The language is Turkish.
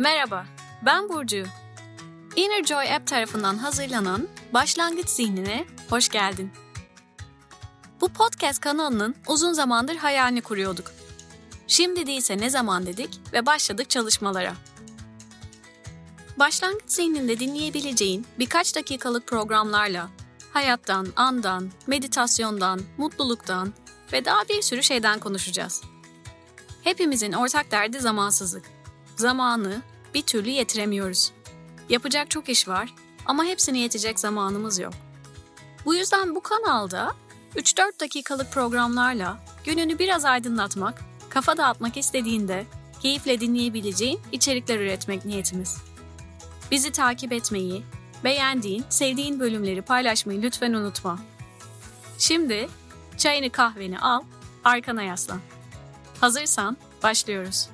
Merhaba, ben Burcu. Inner Joy App tarafından hazırlanan Başlangıç Zihnine hoş geldin. Bu podcast kanalının uzun zamandır hayalini kuruyorduk. Şimdi değilse ne zaman dedik ve başladık çalışmalara. Başlangıç zihninde dinleyebileceğin birkaç dakikalık programlarla hayattan, andan, meditasyondan, mutluluktan ve daha bir sürü şeyden konuşacağız. Hepimizin ortak derdi zamansızlık. Zamanı bir türlü yetiremiyoruz. Yapacak çok iş var ama hepsine yetecek zamanımız yok. Bu yüzden bu kanalda 3-4 dakikalık programlarla gününü biraz aydınlatmak, kafa dağıtmak istediğinde keyifle dinleyebileceğin içerikler üretmek niyetimiz. Bizi takip etmeyi, beğendiğin, sevdiğin bölümleri paylaşmayı lütfen unutma. Şimdi çayını kahveni al, arkana yaslan. Hazırsan başlıyoruz.